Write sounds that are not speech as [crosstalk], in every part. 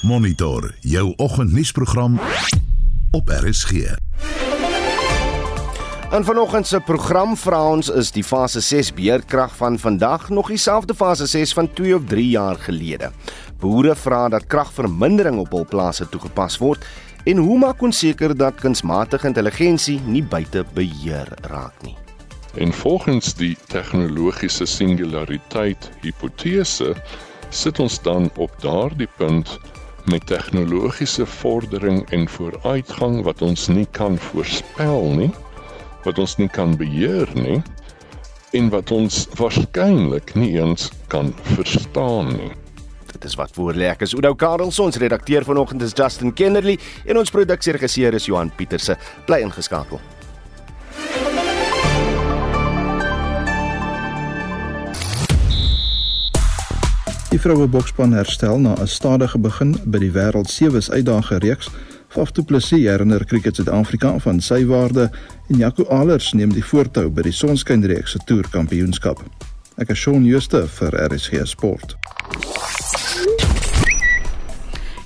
Monitor jou oggendnuusprogram op RSG. En vanoggend se program vra ons is die fase 6 beerdkrag van vandag nog dieselfde fase 6 van 2 of 3 jaar gelede. Boere vra dat kragvermindering op hul plase toegepas word en hoe maak ons seker dat kunsmatige intelligensie nie buite beheer raak nie. En volgens die tegnologiese singulariteit hipotese sit ons dan op daardie punt met tegnologiese vordering en vooruitgang wat ons nie kan voorspel nie, wat ons nie kan beheer nie en wat ons waarskynlik nie eens kan verstaan nie. Dit is wat voor lê. Ek is Oudo Karel, ons redakteur vanoggend is Justin Kennerly en ons produksieregisseur is Johan Pieterse. Bly ingeskakel. Die vroue bokspan herstel na 'n stadige begin by die wêreld sewe uitdaging reeks. Faf du Plessis herinner Cricket Suid-Afrika van sy waarde en Jaco Alers neem die voortou by die Sonskyn reeks se toerkampioenskap. Ek is Shaun Schuster vir RSG Sport.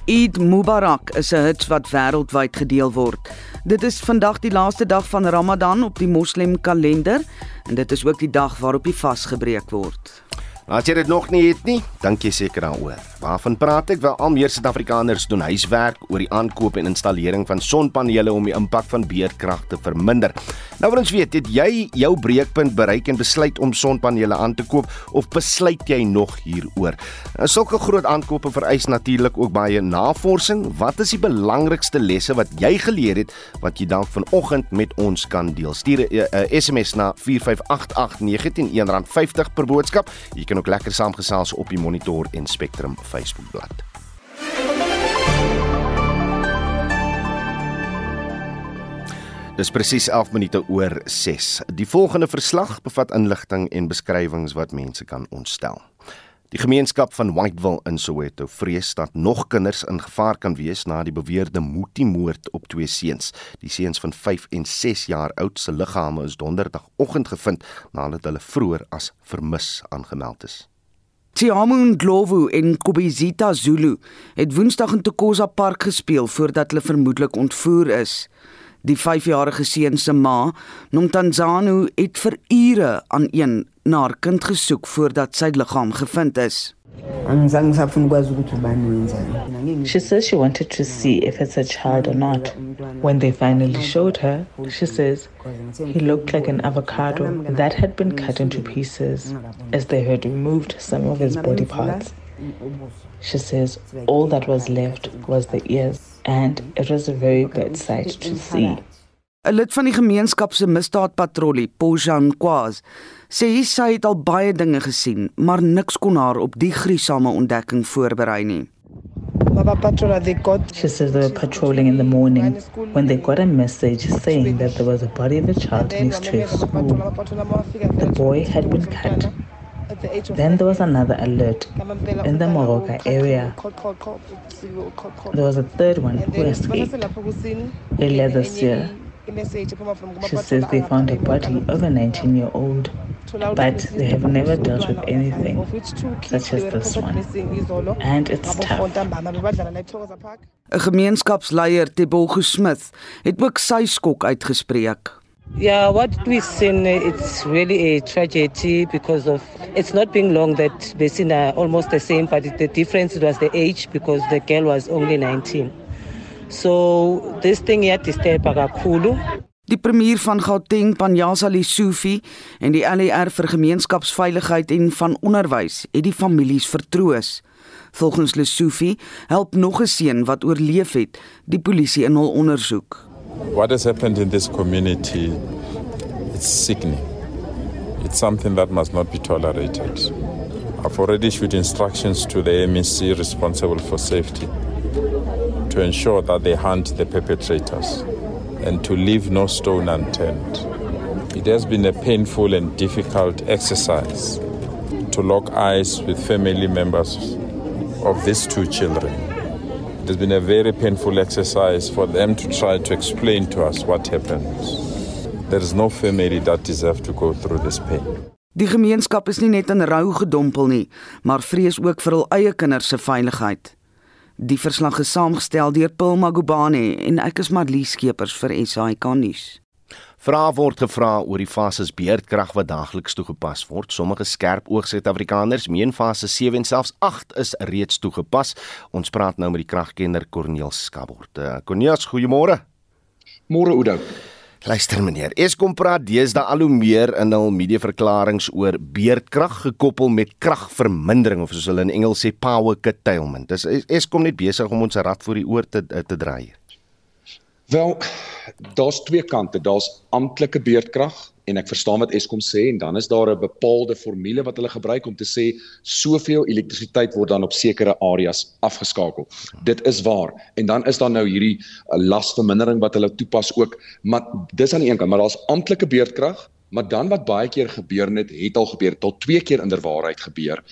Eid Mubarak is 'n hit wat wêreldwyd gedeel word. Dit is vandag die laaste dag van Ramadan op die Moslem kalender en dit is ook die dag waarop die vas gebreek word. As jy dit nog nie het nie, dink jy seker daaroor. Waarvan praat ek? Wel, al meer Suid-Afrikaners doen huiswerk oor die aankoop en installering van sonpanele om die impak van beerdkrag te verminder. Nou wil ons weet, het jy jou breekpunt bereik en besluit om sonpanele aan te koop of besluit jy nog hieroor? Nou, sulke groot aankope vereis natuurlik ook baie navorsing. Wat is die belangrikste lesse wat jy geleer het wat jy dalk vanoggend met ons kan deel? Stuur 'n SMS na 4588919 R50 per boodskap. Jy kan ook lekker saamgesels op die Monitor en Spectrum Facebookblad. Dis presies 11 minute oor 6. Die volgende verslag bevat inligting en beskrywings wat mense kan ontstel. Die gemeenskap van Whiteville in Soweto vrees dat nog kinders in gevaar kan wees na die beweerde Muti-moord op twee seuns. Die seuns van 5 en 6 jaar oud se liggame is donderdagoggend gevind nadat hulle vroeër as vermis aangemeld is. Tiamu Ndlovu en Kobizita Zulu het Woensdag in Tokoza Park gespeel voordat hulle vermoedelik ontvoer is. Die 5-jarige seun se ma, Nomtanzanu, het vir ure aan een na haar kind gesoek voordat sy liggaam gevind is. She says she wanted to see if it's a child or not. When they finally showed her, she says he looked like an avocado that had been cut into pieces as they had removed some of his body parts. She says all that was left was the ears. And it was a very bad sight to see. 'n Lid van die gemeenskap se misdaadpatrollie, Pojan Kwaz, sê sy het al baie dinge gesien, maar niks kon haar op die gruisame ontdekking voorberei nie. She says they were patrolling in the morning when they got a message saying that there was a body of a child next to a school. The boy had been cut Then there was another alert in the Moroka area. There was a third one who escaped earlier this year. She says they found a body of a 19 year old, but they have never dealt with anything such as this one. And it's tough. 'n Gemeenskapsleier, Tebogo Smith, het ook sy skok uitgespreek. Yeah, what we've seen, it's really a tragedy because of it's not being long that they seen are almost the same, but the difference was the age because the girl was only 19. So this thing here disturb kakhulu. Die premier van Gauteng, Panjasa Lesufi, en die LER vir gemeenskapsveiligheid en van onderwys het die families vertroos. Volgens Lesufi help nog 'n seun wat oorleef het, die polisie in hul ondersoek. What has happened in this community, it's sickening. It's something that must not be tolerated. I've already issued instructions to the MEC responsible for safety to ensure that they hunt the perpetrators and to leave no stone unturned. It has been a painful and difficult exercise to lock eyes with family members of these two children. It has been a very painful exercise for them to try to explain to us what happened. There is no family that deserves to go through this pain. Die gemeenskap is nie net in rou gedompel nie, maar vrees ook vir hul eie kinders se veiligheid. Die verslag is saamgestel deur Paul Magubane en ek is Marlie Skeepers vir SAK nuus. Vrae word gevra oor die fases beerdkrag wat daagliks toegepas word. Sommige skerp oog Suid-Afrikaners meen fase 7 en selfs 8 is reeds toegepas. Ons praat nou met die kragkenner Corneel Skabort. Uh, Corneels, goeiemôre. Môre Oudo. Luister meneer, Eskom praat deesdae al hoe meer in hul medieverklaringe oor beerdkrag gekoppel met kragvermindering of soos hulle in Engels sê power curtailment. Dis Eskom net besig om ons rad voor die oor te te draai. Wel, daar's twee kante. Daar's amptelike beerdkrag en ek verstaan wat Eskom sê en dan is daar 'n bepaalde formule wat hulle gebruik om te sê soveel elektrisiteit word dan op sekere areas afgeskakel. Dit is waar. En dan is daar nou hierdie uh, lasvermindering wat hulle toepas ook, maar dis aan die een kant, maar daar's amptelike beerdkrag, maar dan wat baie keer gebeur het, het al gebeur, tot twee keer inderwaarheid gebeur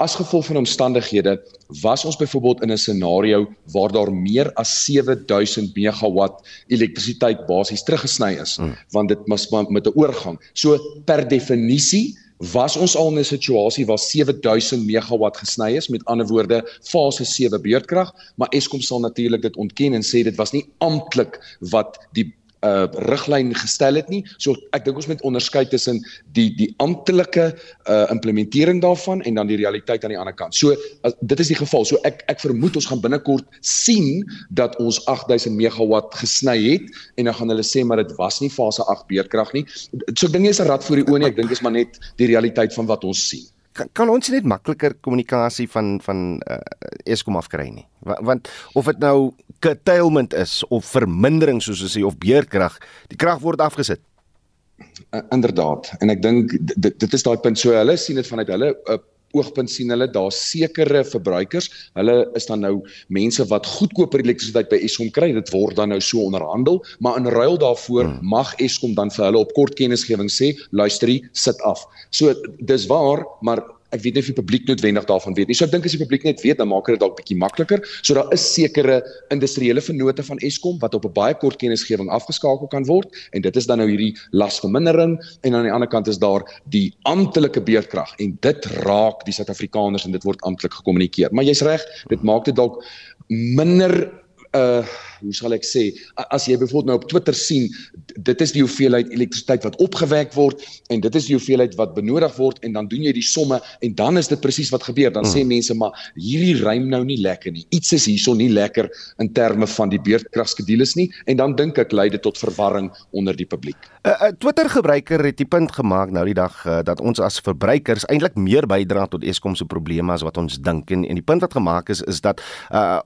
as gevolg van omstandighede was ons byvoorbeeld in 'n scenario waar daar meer as 7000 megawatt elektrisiteit basies teruggesny is hmm. want dit mas met 'n oorgang. So per definisie was ons al in 'n situasie waar 7000 megawatt gesny is met ander woorde fase 7 beurtkrag maar Eskom sal natuurlik dit ontken en sê dit was nie amptelik wat die uh riglyn gestel het nie. So ek dink ons moet onderskei tussen die die amptelike uh implementering daarvan en dan die realiteit aan die ander kant. So uh, dit is die geval. So ek ek vermoed ons gaan binnekort sien dat ons 8000 megawatt gesny het en dan gaan hulle sê maar dit was nie fase 8 beerdkrag nie. So ek dink nie is 'n rad voor die oë nie. Ek dink dis maar net die realiteit van wat ons sien kan, kan ons net makliker kommunikasie van van uh, Eskom afkry nie. Want, want of dit nou curtailment is of vermindering soos ons sê of beerkrag, die krag word afgesit. Uh, inderdaad. En ek dink dit dit is daai punt so hulle sien dit vanuit hulle uh, oogpunt sien hulle daar sekere verbruikers. Hulle is dan nou mense wat goedkoper elektrisiteit by Eskom kry. Dit word dan nou so onderhandel, maar in ruil daarvoor hmm. mag Eskom dan vir hulle op kort kennisgewing sê, luisterie, sit af. So dis waar, maar ek weet nie of die publiek noodwendig daarvan weet nie. So ek dink as die publiek net weet, dan maak dit dalk bietjie makliker. So daar is sekere industriële vennote van Eskom wat op 'n baie kort kennisgewing afgeskakel kan word en dit is dan nou hierdie lasvermindering en aan die ander kant is daar die amptelike beerdkrag en dit raak die Suid-Afrikaners en dit word amptelik gekommunikeer. Maar jy's reg, dit maak dit dalk minder uh hoe sal ek sê as jy byvoorbeeld nou op Twitter sien dit is die hoeveelheid elektrisiteit wat opgewek word en dit is die hoeveelheid wat benodig word en dan doen jy die somme en dan is dit presies wat gebeur dan hmm. sê mense maar hierdie rym nou nie lekker nie iets is hierso nie lekker in terme van die beurtkragskedules nie en dan dink ek lei dit tot verwarring onder die publiek. 'n uh, uh, Twitter gebruiker het die punt gemaak nou die dag uh, dat ons as verbruikers eintlik meer bydra tot Eskom se probleme as wat ons dink en, en die punt wat gemaak is is dat uh,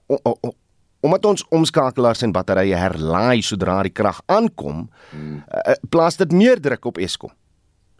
omdat ons omskakelaars en batterye herlaai sodra die krag aankom, hmm. uh, plaas dit meer druk op Eskom.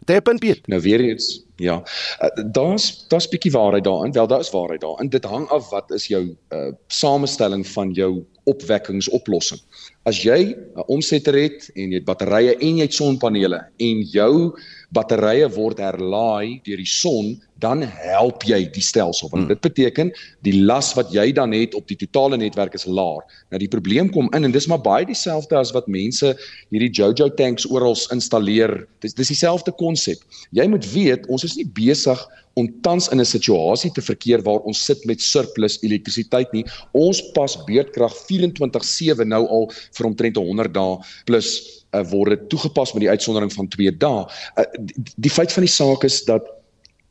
Tepen Piet. Nou weer eens, ja. Uh, daar's daar's bietjie waarheid daarin. Wel, daar is waarheid daarin. Dit hang af wat is jou uh, samestelling van jou opwekkingsoplossing. As jy 'n omsetter het en jy het batterye en jy het sonpanele en jou batterye word herlaai deur die son, dan help jy die stelsel. Want hmm. dit beteken die las wat jy dan het op die totale netwerk is laer. Nou die probleem kom in en dis maar baie dieselfde as wat mense hierdie Jojo tanks oral installeer. Dis dis dieselfde konsep. Jy moet weet, ons is nie besig om tans in 'n situasie te verkeer waar ons sit met surplus elektrisiteit nie. Ons pas beurtkrag 24/7 nou al vir omtrent 100 dae plus uh, word dit toegepas met die uitsondering van 2 dae. Uh, die, die feit van die saak is dat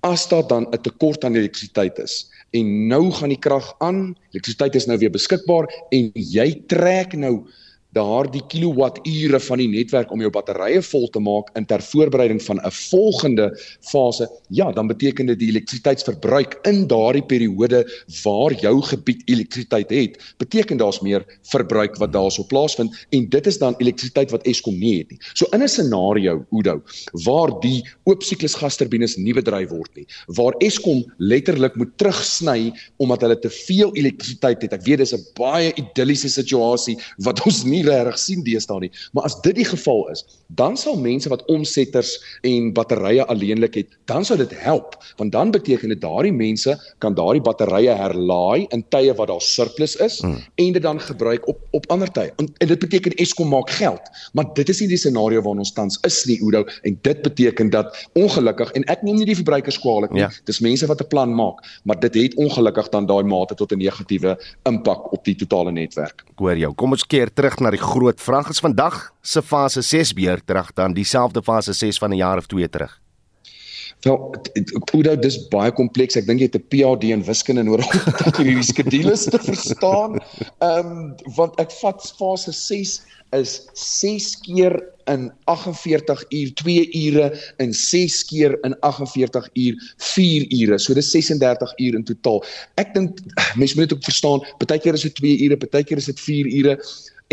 as daar dan 'n tekort aan elektrisiteit is en nou gaan die krag aan, elektrisiteit is nou weer beskikbaar en jy trek nou daardie kilowatture van die netwerk om jou batterye vol te maak in ter voorbereiding van 'n volgende fase, ja, dan beteken dit die elektrisiteitsverbruik in daardie periode waar jou gebied elektrisiteit het, beteken daar's meer verbruik wat daarso plaasvind en dit is dan elektrisiteit wat Eskom nie het nie. So in 'n scenario, Oudo, waar die oop siklus gasturbines nie bedryf word nie, waar Eskom letterlik moet terugsny omdat hulle te veel elektrisiteit het. Ek weet dis 'n baie idilliese situasie wat ons nie nie regtig sien deesdae nie. Maar as dit die geval is, dan sal mense wat omsetters en batterye alleenlik het, dan sou dit help, want dan beteken dit daardie mense kan daardie batterye herlaai in tye wat daar surplus is hmm. en dit dan gebruik op op ander tye. En, en dit beteken Eskom maak geld. Maar dit is nie die scenario waarin ons tans is nie, Oudo, en dit beteken dat ongelukkig en ek neem nie die verbruikers kwaadlik nie. Ja. Dis mense wat 'n plan maak, maar dit het ongelukkig dan daai mate tot 'n negatiewe impak op die totale netwerk. Ek hoor jou. Kom ons keer terug na die groot vraag. Is vandag se fase 6 beheer terug dan dieselfde fase 6 van 'n jaar of 2 terug? Wel, Oudo, dis baie kompleks. Ek dink jy het 'n PhD in wiskunde nodig om [laughs] hierdie skedules te verstaan. Ehm um, want ek vat fase 6 is 6 keer in 48 uur 2 ure en 6 keer in 48 uur 4 ure. So dis 36 uur in totaal. Ek dink mense moet dit ook verstaan, baie keer is dit 2 ure, baie keer is dit 4 ure.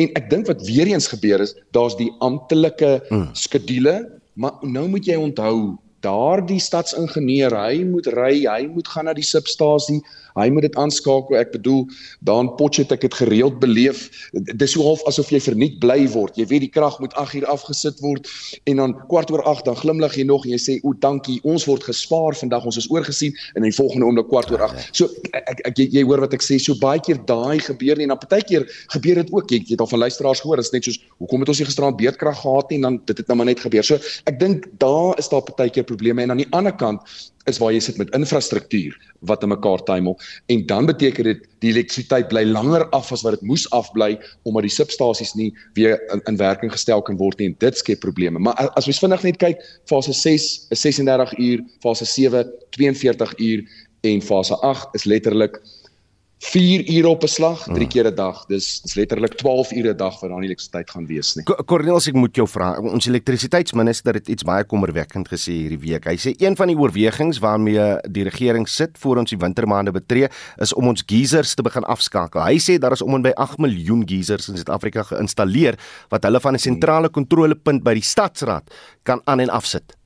En ek dink wat weer eens gebeur is, daar's die amptelike mm. skedule, maar nou moet jy onthou Daardie stadsingenieur, hy moet ry, hy moet gaan na die substasie, hy moet dit aanskakel. Ek bedoel, daan Potchefstroom ek het gereeld beleef. Dis so half asof jy verniet bly word. Jy weet die krag moet 8 uur afgesit word en dan kwart oor 8 dan glimlag jy nog en jy sê o, dankie, ons word gespaar vandag, ons is oorgesien en die volgende oomblik kwart oor 8. So ek, ek jy, jy hoor wat ek sê, so baie keer daai gebeur nie en dan partykeer gebeur dit ook. Jy, jy het al van luisteraars gehoor, dit is net soos hoekom het ons nie gisteraan beerdkrag gehad nie en dan dit het nou maar net gebeur. So ek dink daar is daar partykeer probleme en aan die ander kant is waar jy sit met infrastruktuur wat in mekaar tuimel en dan beteken dit die elektrisiteit bly langer af as wat dit moes afbly omdat die substasies nie weer in, in werking gestel kan word nie en dit skep probleme. Maar as ons vinnig net kyk, fase 6 is 36 uur, fase 7 42 uur en fase 8 is letterlik 4 ure op 'n slag, 3 hmm. keer 'n dag. Dis dis letterlik 12 ure 'n dag wat dan elektrisiteit gaan wees nie. Cornelis, ek moet jou vra. Ons elektrisiteitsminister het iets baie kommerwekkend gesê hierdie week. Hy sê een van die oorwegings waarmee die regering sit voor ons die wintermaande betree, is om ons geysers te begin afskakel. Hy sê daar is om en by 8 miljoen geysers in Suid-Afrika geïnstalleer wat hulle van 'n sentrale kontrolepunt by die stadsraad kan aan en afsit.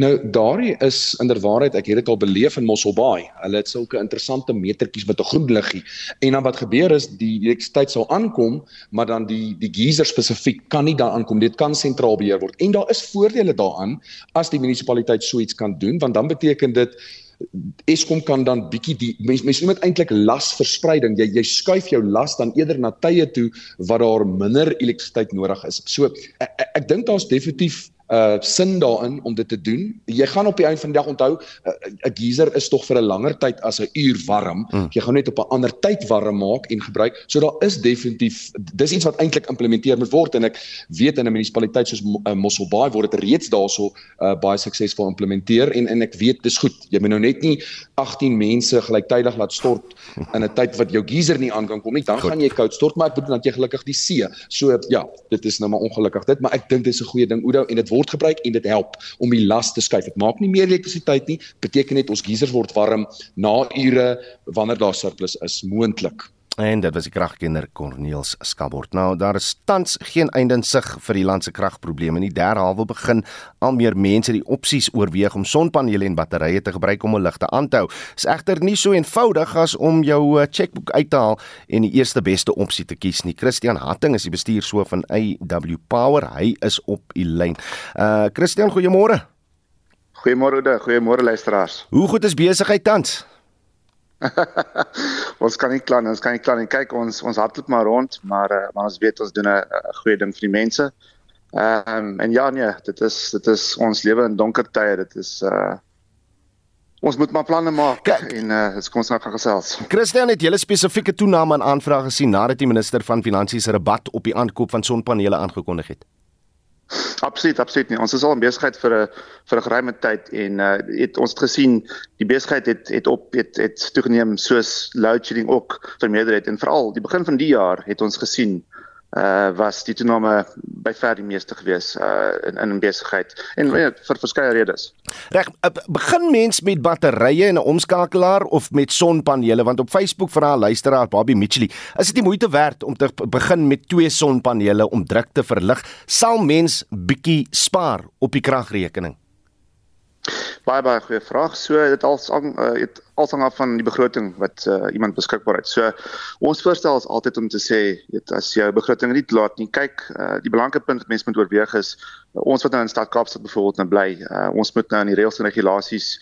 Nou daardie is inderwaarheid ek het dit al beleef in Mosselbaai. Hulle het sulke interessante metertjies met 'n groen liggie. En dan wat gebeur is die elektrisiteit sal aankom, maar dan die die geyser spesifiek kan nie daar aankom. Dit kan sentraal beheer word. En daar is voordele daaraan as die munisipaliteit so iets kan doen, want dan beteken dit Eskom kan dan bietjie die mense mense noem dit eintlik lasverspreiding. Jy jy skuif jou las dan eerder na tye toe wat daar minder elektrisiteit nodig is. So ek, ek, ek dink daar's definitief uh sin daarin om dit te doen. Jy gaan op die einde van die dag onthou 'n uh, geyser is tog vir 'n langer tyd as 'n uur warm. Mm. Jy gaan net op 'n ander tyd warm maak en gebruik. So daar is definitief dis iets wat eintlik implementeer moet word en ek weet in 'n munisipaliteit soos uh, Mosselbaai word dit reeds daarso uh, baie suksesvol implementeer en en ek weet dis goed. Jy moet nou net nie 18 mense gelyktydig laat stort in 'n tyd wat jou geyser nie aan kan kom nie. Dan goed. gaan jy koud stort, maar ek bedoel dat jy gelukkig die see. So ja, dit is nou maar ongelukkig dit, maar ek dink dit is 'n goeie ding Oudo en dit word gebruik en dit help om die las te skuif. Dit maak nie meer elektrisiteit nie, beteken net ons geysers word warm na ure wanneer daar surplus is moontlik. En dit was die kragkenner Corneels Skabort. Nou daar is tans geen einde in sig vir die land se kragprobleme nie. Derhalwe begin al meer mense die opsies oorweeg om sonpanele en batterye te gebruik om hul ligte aan te hou. Is egter nie so eenvoudig as om jou eh, chequeboek uit te haal en die eerste beste opsie te kies nie. Christian Hatting is die bestuurshoof van AW Power. Hy is op die lyn. Uh Christian, goeiemôre. Goeiemôre, goeiemôre luisteraars. Hoe goed is besigheid tans? [laughs] ons kan nie kla, ons kan nie kla nie. Kyk, ons ons hardloop maar rond, maar uh, maar ons weet ons doen 'n goeie ding vir die mense. Ehm um, en ja nee, dit is dit is ons lewe in donker tye. Dit is uh ons moet maar planne maak Kijk, [laughs] en uh dit kom ons nou gaan gesels. Christian het julle spesifieke toename aan aanvrae gesien nadat die minister van finansies 'n rabat op die aankoop van sonpanele aangekondig het. Absoluut, absoluut nie. Ons is al in besigheid vir 'n vir 'n geruime tyd en uh het ons het gesien die besigheid het het op het het toegeneem soos load shedding ook vermeerder het en veral die begin van die jaar het ons gesien uh was die toename by ver die meeste gewees uh in in besigheid en ja, vir verskeie redes. Reg, uh, begin mens met batterye en 'n omskakelaar of met sonpanele want op Facebook vra 'n luisteraar Bobby Mitchell, is dit nie moeite werd om te begin met twee sonpanele om druk te verlig? Sal mens bietjie spaar op die kragrekening? Baie baie goeie vraag. So dit als uh, dit als hang af van die begroting wat uh, iemand beskikbaar het. So ons voorstel is altyd om te sê, weet as jou begroting nie laat nie, kyk, uh, die belangrike punt wat mense moet oorweeg is uh, ons wat nou in stad Kaapstad byvoorbeeld nou bly, uh, ons moet nou aan die reëls en regulasies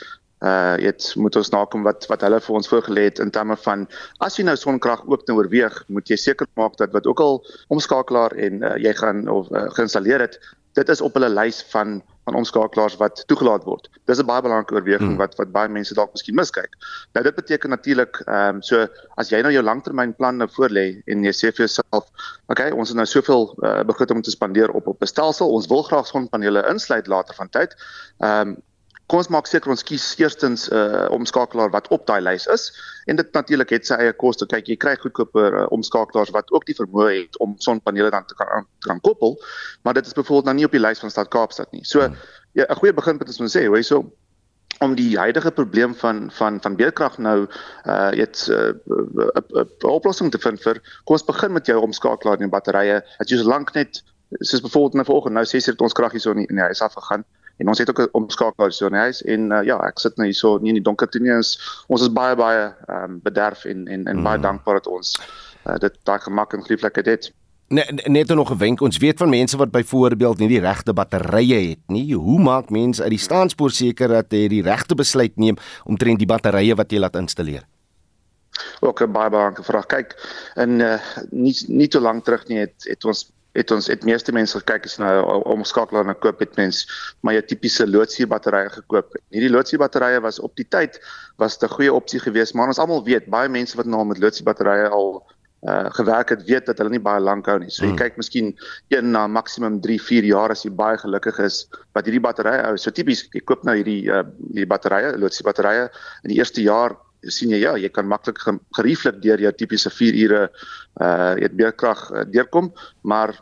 uh dit moet ons nakom wat wat hulle vir ons voorgelê het in terme van as jy nou sonkrag ook nou oorweeg, moet jy seker maak dat wat ook al omskakelaar en uh, jy gaan of uh, geïnstalleer het, dit is op hulle lys van van omskakelaars wat toegelaat word. Dis 'n baie belangrike oorweging hmm. wat wat baie mense dalk miskien miskyk. Nou dit beteken natuurlik ehm um, so as jy nou jou langtermynplan nou voorlê en jy sê vir jouself, okay, ons het nou soveel uh, begroting om te spandeer op op 'n stelsel, ons wil graag sonpanele insluit later van tyd. Ehm um, kom ons maak seker ons kies eerstens 'n uh, omskakelaar wat op daai lys is en dit natuurlik het sy eie koste. Kyk, jy kry goedkoper uh, omskakelaars wat ook die vermoë het om sonpanele dan te kan te kan koppel, maar dit is byvoorbeeld nou nie op die lys van Stad Kaapstad nie. So hmm. ja, 'n goeie beginpunt is om te sê, hoe so om die huidige probleem van van van beerkrag nou uh iets 'n uh, uh, uh, oplossing te vind vir kom ons begin met jou omskakelaar en batterye as jy so lank net soos byvoorbeeld nou vanoggend nou sê sy het ons krag hier so in die, in die huis afgegaan En ons het ook 'n omskakelaar so in die huis en uh, ja, ek sit nou hier so nie in die donker toe nie. Ons ons is baie baie ehm um, bederf en en en mm. baie dankbaar dat ons uh, dit daai gemak en gelieflikheid het. Net net nog 'n wenk. Ons weet van mense wat byvoorbeeld nie die regte batterye het nie. Hoe maak mense uit die staanspoor seker dat jy die regte besluit neem omtrent die batterye wat jy laat installeer? Ook 'n baie belangrike vraag. Kyk, in uh, nie nie te lank terug nie het het ons het ons het meeste mense gekyk as nou omskakelaar na koop het mens maar jy tipiese loodsuur batterye gekoop. Hierdie loodsuur batterye was op die tyd was 'n goeie opsie geweest, maar ons almal weet baie mense wat nou met loodsuur batterye al uh gewerk het weet dat hulle nie baie lank hou nie. So jy hmm. kyk miskien een na maksimum 3, 4 jaar as jy baie gelukkig is wat hierdie batterye hou. So tipies jy koop nou hierdie uh hierdie batterye, loodsuur batterye in die eerste jaar sien jy ja, jy kan maklik gerieflik deur jou tipiese 4 ure uh eet beerkrag uh, deurkom, maar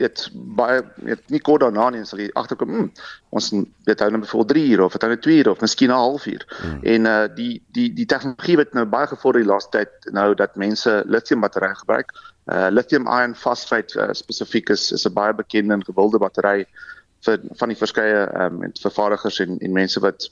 dit baie dit nie kort daarna nie sal jy agterkom, mm, ons weet hou nou byvoorbeeld 3 ure of dan 2 ure of miskien 'n halfuur. Hmm. En uh die die die tegnologie wat nou baie gevorder die laaste tyd nou dat mense lithium batterye gebruik. Uh lithium iron phosphate uh, spesifiek is is 'n baie bekende en gewilde battery vir van die verskeie ehm um, vervaardigers en en mense wat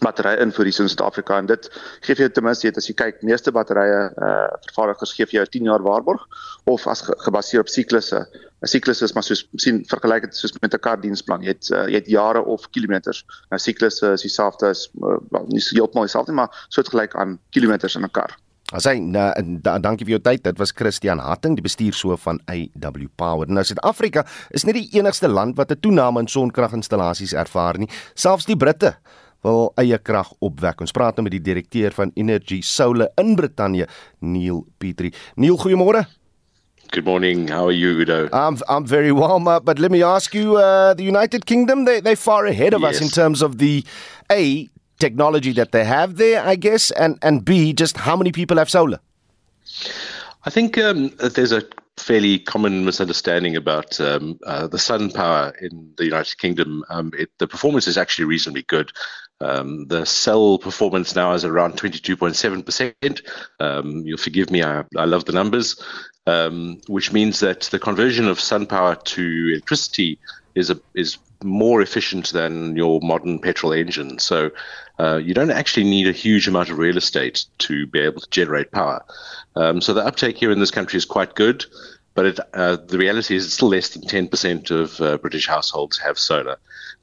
batterye in vir in Suid-Afrika en dit gee vir jou ten minste as jy kyk meeste batterye uh vervaardigers gee vir jou 10 jaar waarborg of as ge gebaseer op siklusse 'n siklus is maar soos sien vergelyk dit soos met 'n kar diensplan jy het uh, jy het jare of kilometers nou siklusse is dieselfde as uh, nie heeltemal dieselfde maar soortgelyk aan kilometers in 'n kar Asai, nou da, dankie vir jou tyd. Dit was Christian Hatting, die bestuurshoof van AW Power. Nou Suid-Afrika is nie die enigste land wat 'n toename in sonkraginstallasies ervaar nie. Selfs die Britte wil eie krag opwek. Ons praat nou met die direkteur van Energy Solar in Brittanje, Neil Petrie. Neil, goeiemôre. Good morning. How are you, Udo? I'm I'm very well, but let me ask you, uh, the United Kingdom, they they far ahead of yes. us in terms of the a technology that they have there, I guess, and and b just how many people have solar. I think um, there's a fairly common misunderstanding about um, uh, the sun power in the United Kingdom. Um, it, the performance is actually reasonably good. Um, the cell performance now is around 22.7%. Um, you'll forgive me, I, I love the numbers, um, which means that the conversion of sun power to electricity is a, is more efficient than your modern petrol engine. So uh, you don't actually need a huge amount of real estate to be able to generate power. Um, so the uptake here in this country is quite good, but it, uh, the reality is it's less than 10% of uh, British households have solar.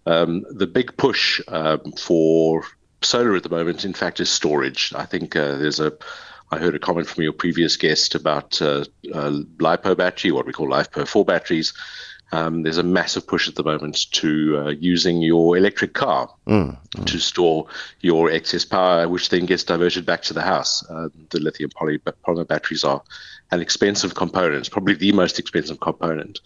Um, the big push um, for solar at the moment, in fact, is storage. I think uh, there's a I heard a comment from your previous guest about uh, uh, LiPo battery, what we call LiPo 4 batteries. Um, there's a massive push at the moment to uh, using your electric car mm, mm. to store your excess power, which then gets diverted back to the house. Uh, the lithium poly- polymer batteries are an expensive component, probably the most expensive component.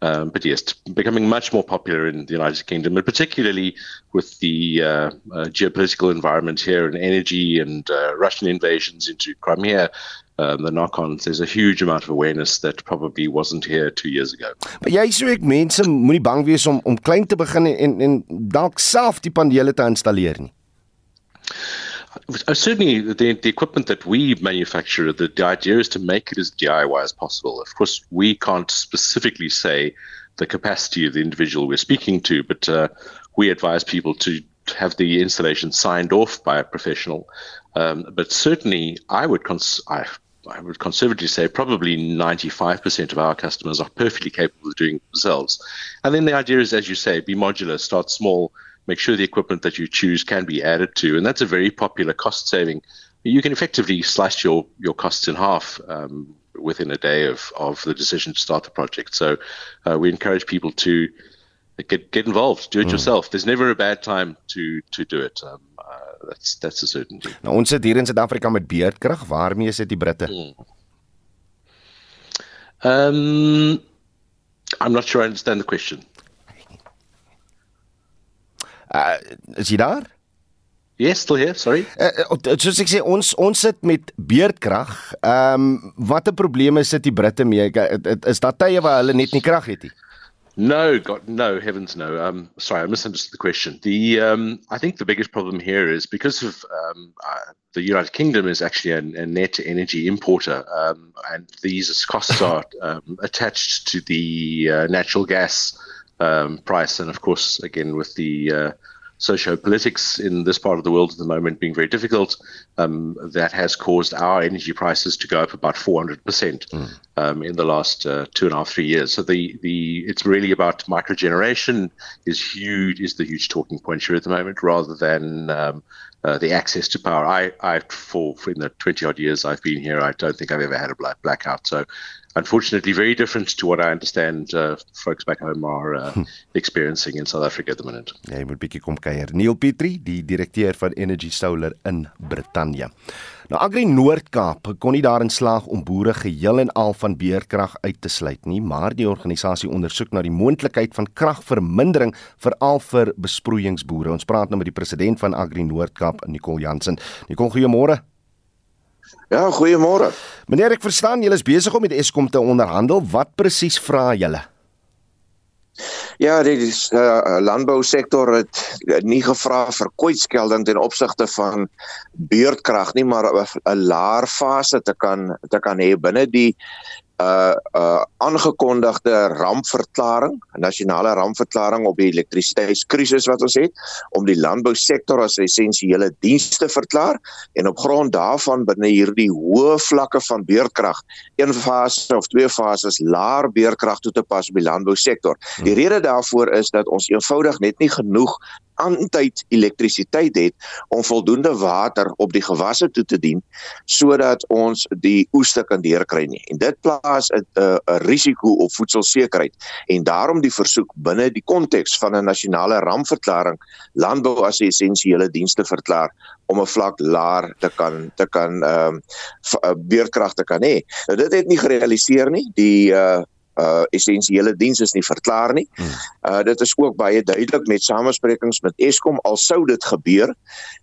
Um, but yes, becoming much more popular in the United Kingdom, and particularly with the uh, uh, geopolitical environment here and energy and uh, Russian invasions into Crimea. Um, the knock-ons, there's a huge amount of awareness that probably wasn't here two years ago. Maar jy sê ek mense moenie bang wees om om klein te begin en en dalk self die panele te installeer nie. Uh, certainly, the, the equipment that we manufacture, the, the idea is to make it as DIY as possible. Of course, we can't specifically say the capacity of the individual we're speaking to, but uh, we advise people to have the installation signed off by a professional. Um, but certainly, I would cons- I, I would conservatively say probably 95% of our customers are perfectly capable of doing themselves. And then the idea is, as you say, be modular, start small, make sure the equipment that you choose can be added to. And that's a very popular cost saving. You can effectively slash your, your costs in half um, within a day of, of the decision to start the project. So uh, we encourage people to get get involved, do it mm. yourself. There's never a bad time to to do it. Um, uh, that's that's a certainty. Nou ons sit hier in Suid-Afrika met beerdkrag. Waarmee sit die Britte? Mm. Um I'm not sure I understand the question. Uh is jy daar? Yes, still here, sorry. Uh, soos ek sê ons ons sit met beerdkrag. Ehm um, watter probleme sit die Britte mee? Is daar tye waar hulle net nie krag het nie? No, God, no, heavens no. Um, sorry, I misunderstood the question. The um, I think the biggest problem here is because of um, uh, the United Kingdom is actually a, a net energy importer, um, and these costs [laughs] are um, attached to the uh, natural gas um, price, and of course, again with the uh, socio-politics in this part of the world at the moment being very difficult, um, that has caused our energy prices to go up about 400% mm. um, in the last uh, two and a half, three years. So the, the it's really about microgeneration is huge, is the huge talking point here at the moment, rather than um, uh, the access to power. I, I for, for in the 20 odd years I've been here, I don't think I've ever had a black blackout. So unfortunately very different to what I understand uh, folks back home are uh, hm. experiencing in South Africa at the moment. Ja, jy moet bietjie kom kuier. Neil Petrie, die direkteur van Energy Solar in Brittanje. Nou Agri Noord-Kaap kon nie daarin slaag om boere geheel en al van beerkrag uit te sluit nie, maar die organisasie ondersoek na die moontlikheid van kragvermindering veral vir besproeiingsboere. Ons praat nou met die president van Agri Noord-Kaap, Nicole Jansen. Nicole, goeiemôre. Ja, goeiemôre. Meneer, ek verstaan julle is besig om met Eskom te onderhandel. Wat presies vra julle? Ja, die uh, landbousektor het nie gevra vir kwytskelding ten opsigte van beurtkrag nie, maar 'n laer fase te kan te kan hê binne die uh uh aangekondigde rampverklaring, 'n nasionale rampverklaring op die elektrisiteitskrisis wat ons het om die landbousektor as essensiële diens te verklaar en op grond daarvan binne hierdie hoë vlakke van beurtkrag, een fase of twee fases laer beurtkrag toe te pas op die landbousektor. Die rede daarvoor is dat ons eenvoudig net nie genoeg aantyd elektrisiteit het om voldoende water op die gewasse toe te dien sodat ons die oeste kan deurkry nie. En dit plaas 'n 'n risiko op voedselsekerheid en daarom die versoek binne die konteks van 'n nasionale rampverklaring landbou as 'n essensiële diens te verklaar om 'n vlak laer te kan te kan ehm uh, beurtkrag te kan hê. Nou dit het nie gerealiseer nie. Die uh uh essensiële diens is nie verklaar nie. Hmm. Uh dit is ook baie duidelik met samesprekings met Eskom al sou dit gebeur,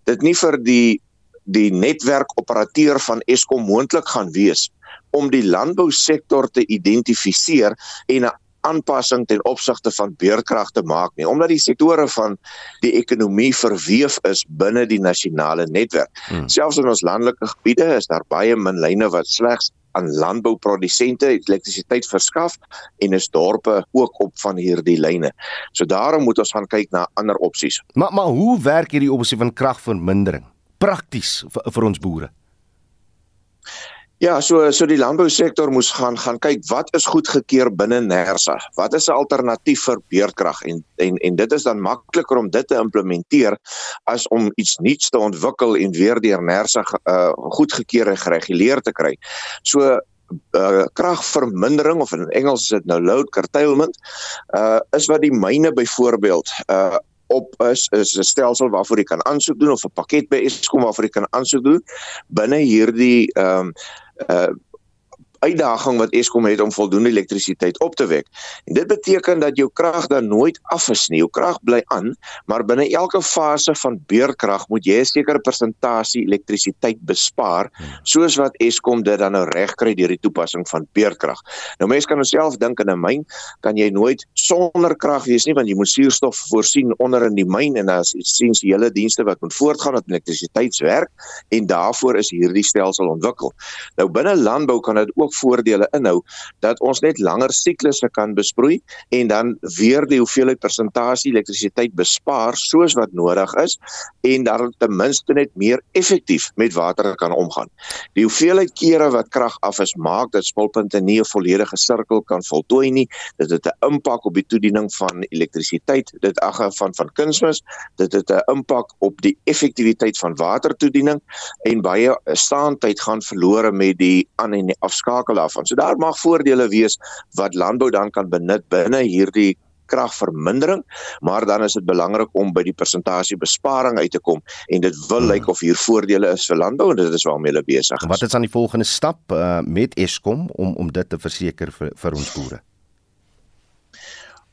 dit nie vir die die netwerkoperateur van Eskom moontlik gaan wees om die landbousektor te identifiseer en 'n aanpassing ten opsigte van beurkrag te maak nie omdat die sektore van die ekonomie verweef is binne die nasionale netwerk. Hmm. Selfs in ons landelike gebiede is daar baie min lyne wat slegs aan landbouprodusente elektrisiteit verskaf en is dorpe ook op van hierdie lyne. So daarom moet ons gaan kyk na ander opsies. Maar maar hoe werk hierdie opsie van kragvermindering prakties vir, vir ons boere? Ja, so so die landbousektor moes gaan gaan kyk wat is goedgekeur binne Nersa. Wat is 'n alternatief vir beurtkrag en en en dit is dan makliker om dit te implementeer as om iets nuuts te ontwikkel en weer deur Nersa uh, goedgekeur en gereguleer te kry. So uh kragvermindering of in Engels is dit nou load curtailment uh is wat die myne byvoorbeeld uh op is is 'n stelsel waarvoor jy kan aansoek doen of 'n pakket by Eskom waarvoor jy kan aansoek doen binne hierdie ehm um, uh uitdaging wat Eskom het om voldoende elektrisiteit op te wek. En dit beteken dat jou krag dan nooit af is nie. Jou krag bly aan, maar binne elke fase van beurkrag moet jy 'n sekere persentasie elektrisiteit bespaar, soos wat Eskom dit dan nou regkry deur die toepassing van beurkrag. Nou mense kan jouself dink in 'n myn, kan jy nooit sonder krag wees nie want jy moet suurstof voorsien onder in die myn en daar's essensiële dienste wat moet voortgaan met elektrisiteitswerk en daarvoor is hierdie stelsel ontwikkel. Nou binne landbou kan dit ook ook voordele inhou dat ons net langer siklusse kan besproei en dan weer die hoeveelheid persentasie elektrisiteit bespaar soos wat nodig is en dan ten minste net meer effektief met water kan omgaan. Die hoeveelheid kere wat krag af is maak dat smulpunte nie 'n volledige sirkel kan voltooi nie. Dit het 'n impak op die toediening van elektrisiteit, dit ag van van kunsmis, dit het 'n impak op die effektiwiteit van watertoediening en baie staantyd gaan verlore met die aan en die afskakel daarvan. So daar mag voordele wees wat landbou dan kan benut binne hierdie kragvermindering, maar dan is dit belangrik om by die persentasie besparing uit te kom en dit wil hmm. lyk of hier voordele is vir landbou en dit is waarmee hulle besig is. Wat is aan die volgende stap uh, met Eskom om om dit te verseker vir, vir ons boere?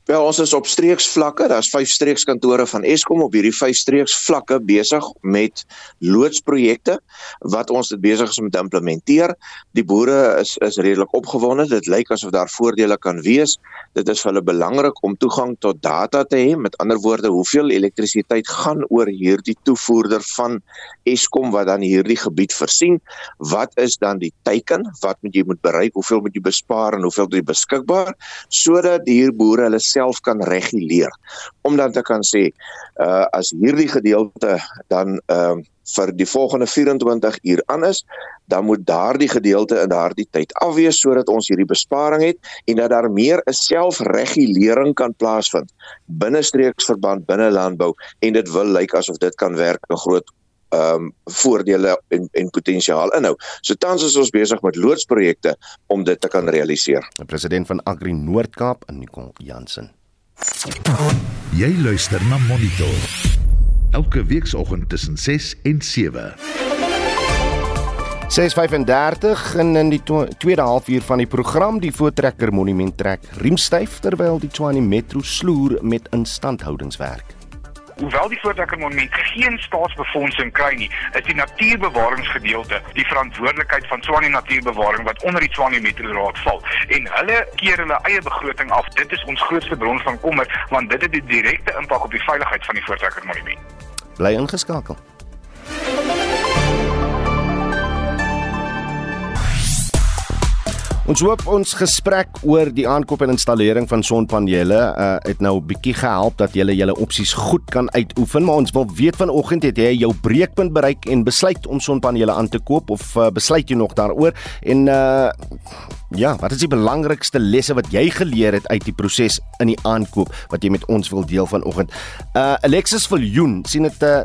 Wel ons is op streeksvlakke, daar's 5 streekskantore van Eskom op hierdie 5 streeksvlakke besig met loodsprojekte wat ons dit besig is om te implementeer. Die boere is is redelik opgewonde. Dit lyk asof daar voordele kan wees. Dit is vir hulle belangrik om toegang tot data te hê. Met ander woorde, hoeveel elektrisiteit gaan oor hierdie toevoerder van Eskom wat dan hierdie gebied voorsien? Wat is dan die teiken? Wat moet jy moet bereik? Hoeveel moet jy bespaar en hoeveel is beskikbaar sodat die boere hulle self kan reguleer. Om dan te kan sê uh as hierdie gedeelte dan ehm uh, vir die volgende 24 uur aan is, dan moet daardie gedeelte in daardie tyd afwees sodat ons hierdie besparing het en dat daar meer 'n selfregulering kan plaasvind binne streeksverband binne landbou en dit wil lyk asof dit kan werk 'n groot ehm um, voordele en en potensiaal inhou. So tans is ons besig met loodsprojekte om dit te kan realiseer. Die president van Agri Noord-Kaap, Nicole Jansen. Jy luister na Monitor. Elke weekoggend tussen 6 en 7. 6:35 en in die tweede halfuur van die program die voortrekker monument trek riemstyf terwyl die Tshwane Metro sloer met instandhoudingswerk. Hoewel die Voortrekker Monument geen staatsbefondsing kry nie, is die natuurbewaringsgedeelte die verantwoordelikheid van Tshwane Natuurbewaring wat onder die Tshwane Metro Raad val. En hulle keer hulle eie begroting af. Dit is ons grootste bron van kommer want dit het 'n direkte impak op die veiligheid van die Voortrekker Monument. Bly ingeskakel. Ons hoop ons gesprek oor die aankoop en installering van sonpanele uh, het nou 'n bietjie gehelp dat jy julle opsies goed kan uitoefen, maar ons wil weet vanoggend het jy jou breekpunt bereik en besluit om sonpanele aan te koop of uh, besluit jy nog daaroor en uh, Ja, wat is die belangrikste lesse wat jy geleer het uit die proses in die aankoop wat jy met ons wil deel vanoggend? Uh Alexis Viljoen sien dit uh,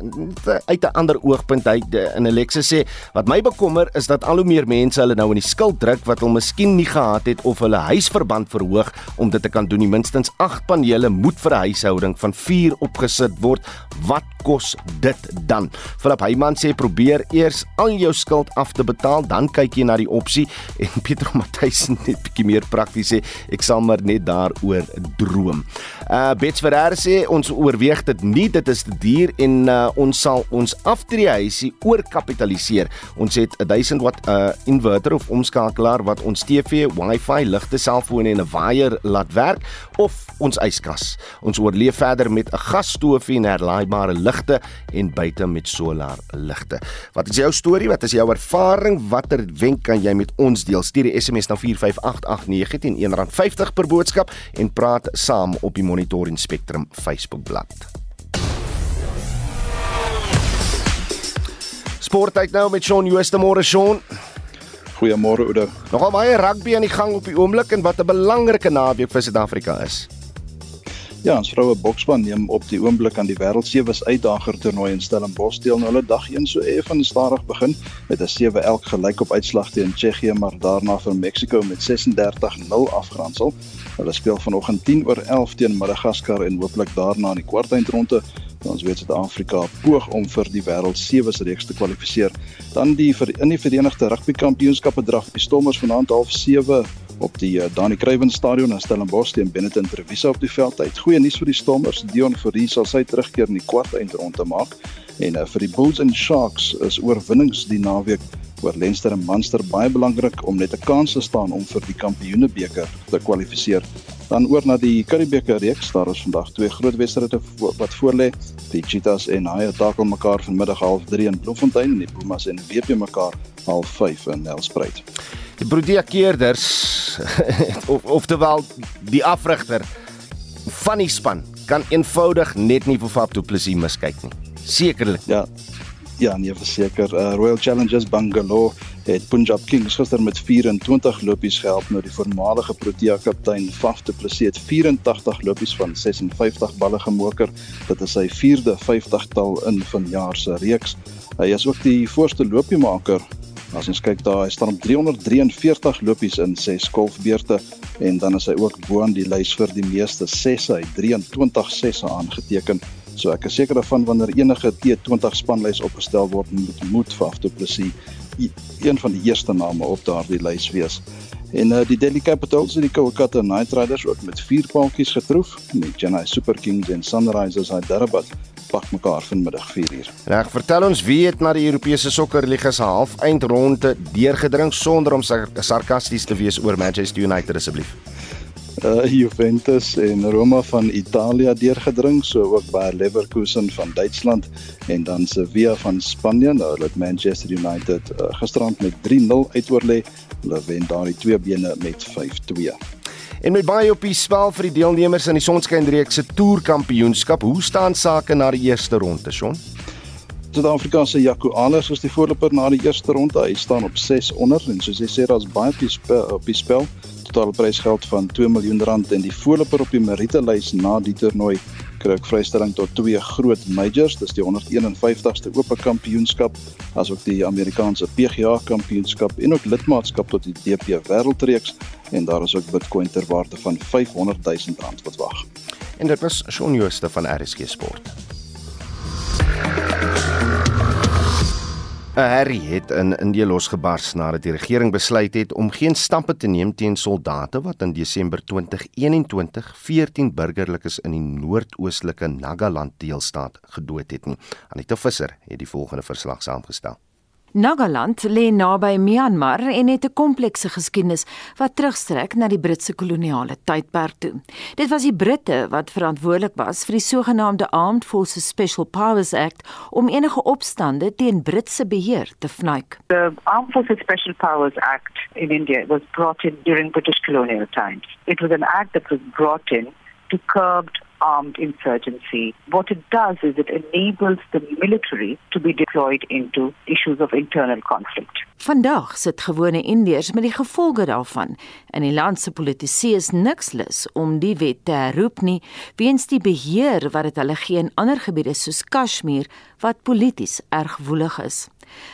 uit 'n ander oogpunt uit uh, in Alexis sê wat my bekommer is dat al hoe meer mense hulle nou in die skuld druk wat hulle miskien nie gehad het of hulle huisverband verhoog om dit te kan doen. Die minstens 8 panele moet vir 'n huishouding van 4 opgesit word. Wat kos dit dan? Philip Heyman sê probeer eers al jou skuld af te betaal, dan kyk jy na die opsie [laughs] en Pieter Matthys wys net bietjie meer prakties sê ek sal maar net daaroor droom. Uh Bets Ferreira sê ons oorweeg dit nie dit is te duur en uh, ons sal ons aftreehuisie oorkapitaliseer. Ons het 'n 1000 watt uh inverter of omskakelaar wat ons TV, Wi-Fi, ligte, selfone en 'n waier laat werk of ons yskas. Ons oorleef verder met 'n gasstoofie en herlaaibare ligte en buite met solar ligte. Wat is jou storie? Wat is jou ervaring? Watter wenk kan jy met ons deel? Stuur die SMS na 45889 teen R1.50 per boodskap en praat saam op die Monitor en Spectrum Facebookblad. Sportheid nou met Shaun Jooste môre Shaun. Goeiemôre Oude. Nogal baie rugby aan die gang op die oomblik en wat 'n belangrike naweek vir Suid-Afrika is. Ja, ons vroue bokspan neem op die oomblik aan die wêreld sewe uitdager toernooi in Stellenbosch deel. Nou hulle dag 1 so effe stadig begin met 'n 7 elk gelyk op uitslag teen Tsjechië, maar daarna vir Mexico met 36-0 afgeronsel. Hulle speel vanoggend 10 oor 11 teen Madagaskar en hooplik daarna in die kwartfinale ons weet Suid-Afrika poog om vir die wêreld sewe se reeks te kwalifiseer. Dan die vir in die Verenigde Rugby Kampioenskappe draf die Stormers vanaand half 7 op die uh, Dani Kruiven Stadion in Stellenbosch teen Benetton Trevisa op die veld. Hy het goeie nuus vir die Stormers. Dion Fourie sal sy terugkeer in die kwart eindronde maak. En uh, vir die Bulls en Sharks is oorwinnings die naweek oor Leinster en Munster baie belangrik om net 'n kans te staan om vir die Kampioenebeker te kwalifiseer. Dan oor na die Curriebeeker reeks. Daar is vandag twee groot wedstryde wat voorlê. Die Cheetahs en Haie takel mekaar vanmiddag 03:30 in Bloemfontein en die Pumas en WP mekaar 05:30 in Nelspruit. Die Protea-keerders [laughs] of oftewel die afrigter van die span kan eenvoudig net nie vir Faf Du Plessis miskyk nie. Sekerlik. Ja. Ja, nee, verseker. Uh, Royal Challengers Bangalore het Punjab Kings gister met 24 lopies gehelp nou die voormalige Protea kaptein Faf Du Plessis het 84 lopies van 56 balle gemoker. Dit is sy 4de 50-tal in vanjaar se reeks. Hy is ook die voorste lopiemaker. As ons kyk daar, hy staan op 343 lopies in 6 golfbeurte en dan is hy ook bo aan die lys vir die meeste sesse. Hy 23 sesse aangeteken. So ek is seker daarvan wanneer enige T20 spanlys opgestel word, moet moet vir Afto Plessis een van die eerste name op daardie lys wees. En uh, die Delhi Capitals en die Kolkata Knight Riders ook met vier paadjies getroof met Chennai Super Kings en Sunrisers Hyderabad pak mekaar vanmiddag 4uur. Reg, vertel ons wie het na die Europese Sokkerliga se half-eindronde deurgedring sonder om sarkasties te wees oor Manchester United asseblief uh, Juventus en Roma van Italië deurgedring, so ook by Leverkusen van Duitsland en dan Sevilla van Spanje. Nou het Manchester United uh, gisterand met 3-0 uitoorlê. Hulle wen daardie twee bene met 5-2. En met baie op die spel vir die deelnemers aan die Sonskynreeks se toerkampioenskap, hoe staan sake na die eerste ronde, Shaun? Suid-Afrikaanse Jaco Anders is die voorloper na die eerste ronde. Hy staan op 6 onder en soos jy sê, daar's baie op die spel. Op die spel totale prysgeld van 2 miljoen rand en die voorloper op die Merite lys na die toernooi kry ook vrystelling tot twee groot majors, dis die 151ste Ope Kampioenskap, asook die Amerikaanse PGA Kampioenskap en ook lidmaatskap tot die DP Wêreldreeks en daar is ook Bitcoin ter waarde van 500 000 rand wat wag. En dit was Shaun Jooste van RSG Sport. 'n Herrie het in Indië losgebars nadat die regering besluit het om geen stappe te neem teen soldate wat in Desember 2021 14 burgerlikes in die noordoostelike Nagaland deelstaat gedood het nie. Anita Visser het die volgende verslag saamgestel. Nagaland lê naby Myanmar en het 'n komplekse geskiedenis wat terugstrek na die Britse koloniale tydperk toe. Dit was die Britte wat verantwoordelik was vir die sogenaamde Armed Forces Special Powers Act om enige opstande teen Britse beheer te vnuik. The Armed Forces Special Powers Act in India was brought in during British colonial times. It was an act that was brought in to curb armed insurgency. What it does is it enables the military to be deployed into issues of internal conflict. Vandag sit gewone Indiërs met die gevolge daarvan. In die land se politici is niks lus om die wet te herroep nie weens die beheer wat dit hulle gee in ander gebiede soos Kashmir wat polities erg woelig is.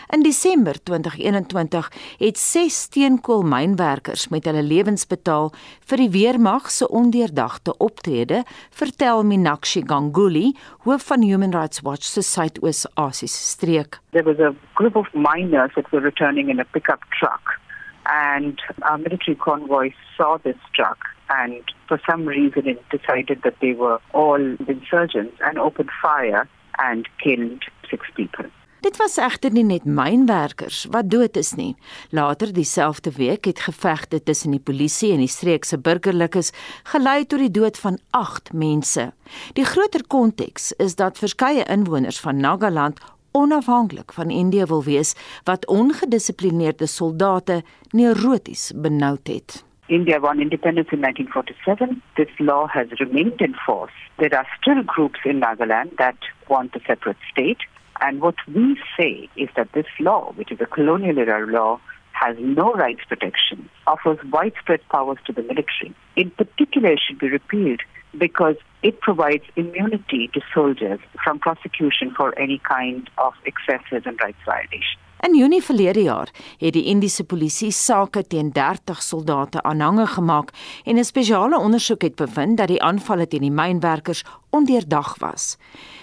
In Desember 2021 het 6 steenkoolmynwerkers met hulle lewens betaal vir die weermag se ondeurdagte optrede, vertel Minakshi Ganguly, hoof van Human Rights Watch se Suidoos-Asiese streek. There was a group of miners that were returning in a pickup truck and our military convoy saw this truck and for some reason it decided that they were all insurgents and opened fire and killed six people. Dit was egter nie net mynwerkers wat dood is nie. Later dieselfde week het gevegte tussen die polisie en die streek se burgerlikes gelei tot die dood van 8 mense. Die groter konteks is dat verskeie inwoners van Nagaland onafhanklik van Indië wil wees wat ongedissiplineerde soldate neuroties benoud het. India won independence in 1947. This law has remained in force. There are still groups in Nagaland that want a separate state. And what we say is that this law, which is a colonial era law, has no rights protection, offers widespread powers to the military. In particular, it should be repealed because it provides immunity to soldiers from prosecution for any kind of excesses and rights violations. In Junie verlede jaar het die Indiese polisie sake teen 30 soldate aanhange gemaak en 'n spesiale ondersoek het bevind dat die aanvalle teen die mynwerkers ondeurdag was.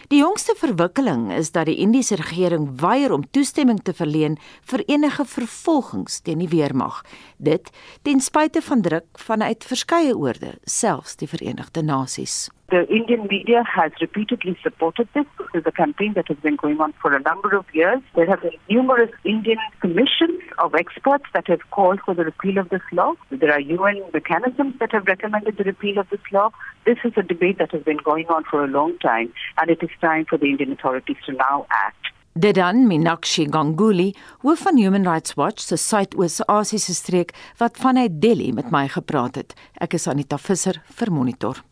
Die jongste verwikkeling is dat die Indiese regering weier om toestemming te verleen vir enige vervolgings teen die weermag. Dit ten spyte van druk vanuit verskeie oorde, selfs die Verenigde Nasies. The Indian media has repeatedly supported this. This is a campaign that has been going on for a number of years. There have been numerous Indian commissions of experts that have called for the repeal of this law. There are UN mechanisms that have recommended the repeal of this law. This is a debate that has been going on for a long time, and it is time for the Indian authorities to now act. Dit dan Minakshi Ganguly, hoof van Human Rights Watch se Suidoos-Asiese streek wat vanuit Delhi met my gepraat het. Ek is Anita Visser vir Monitor.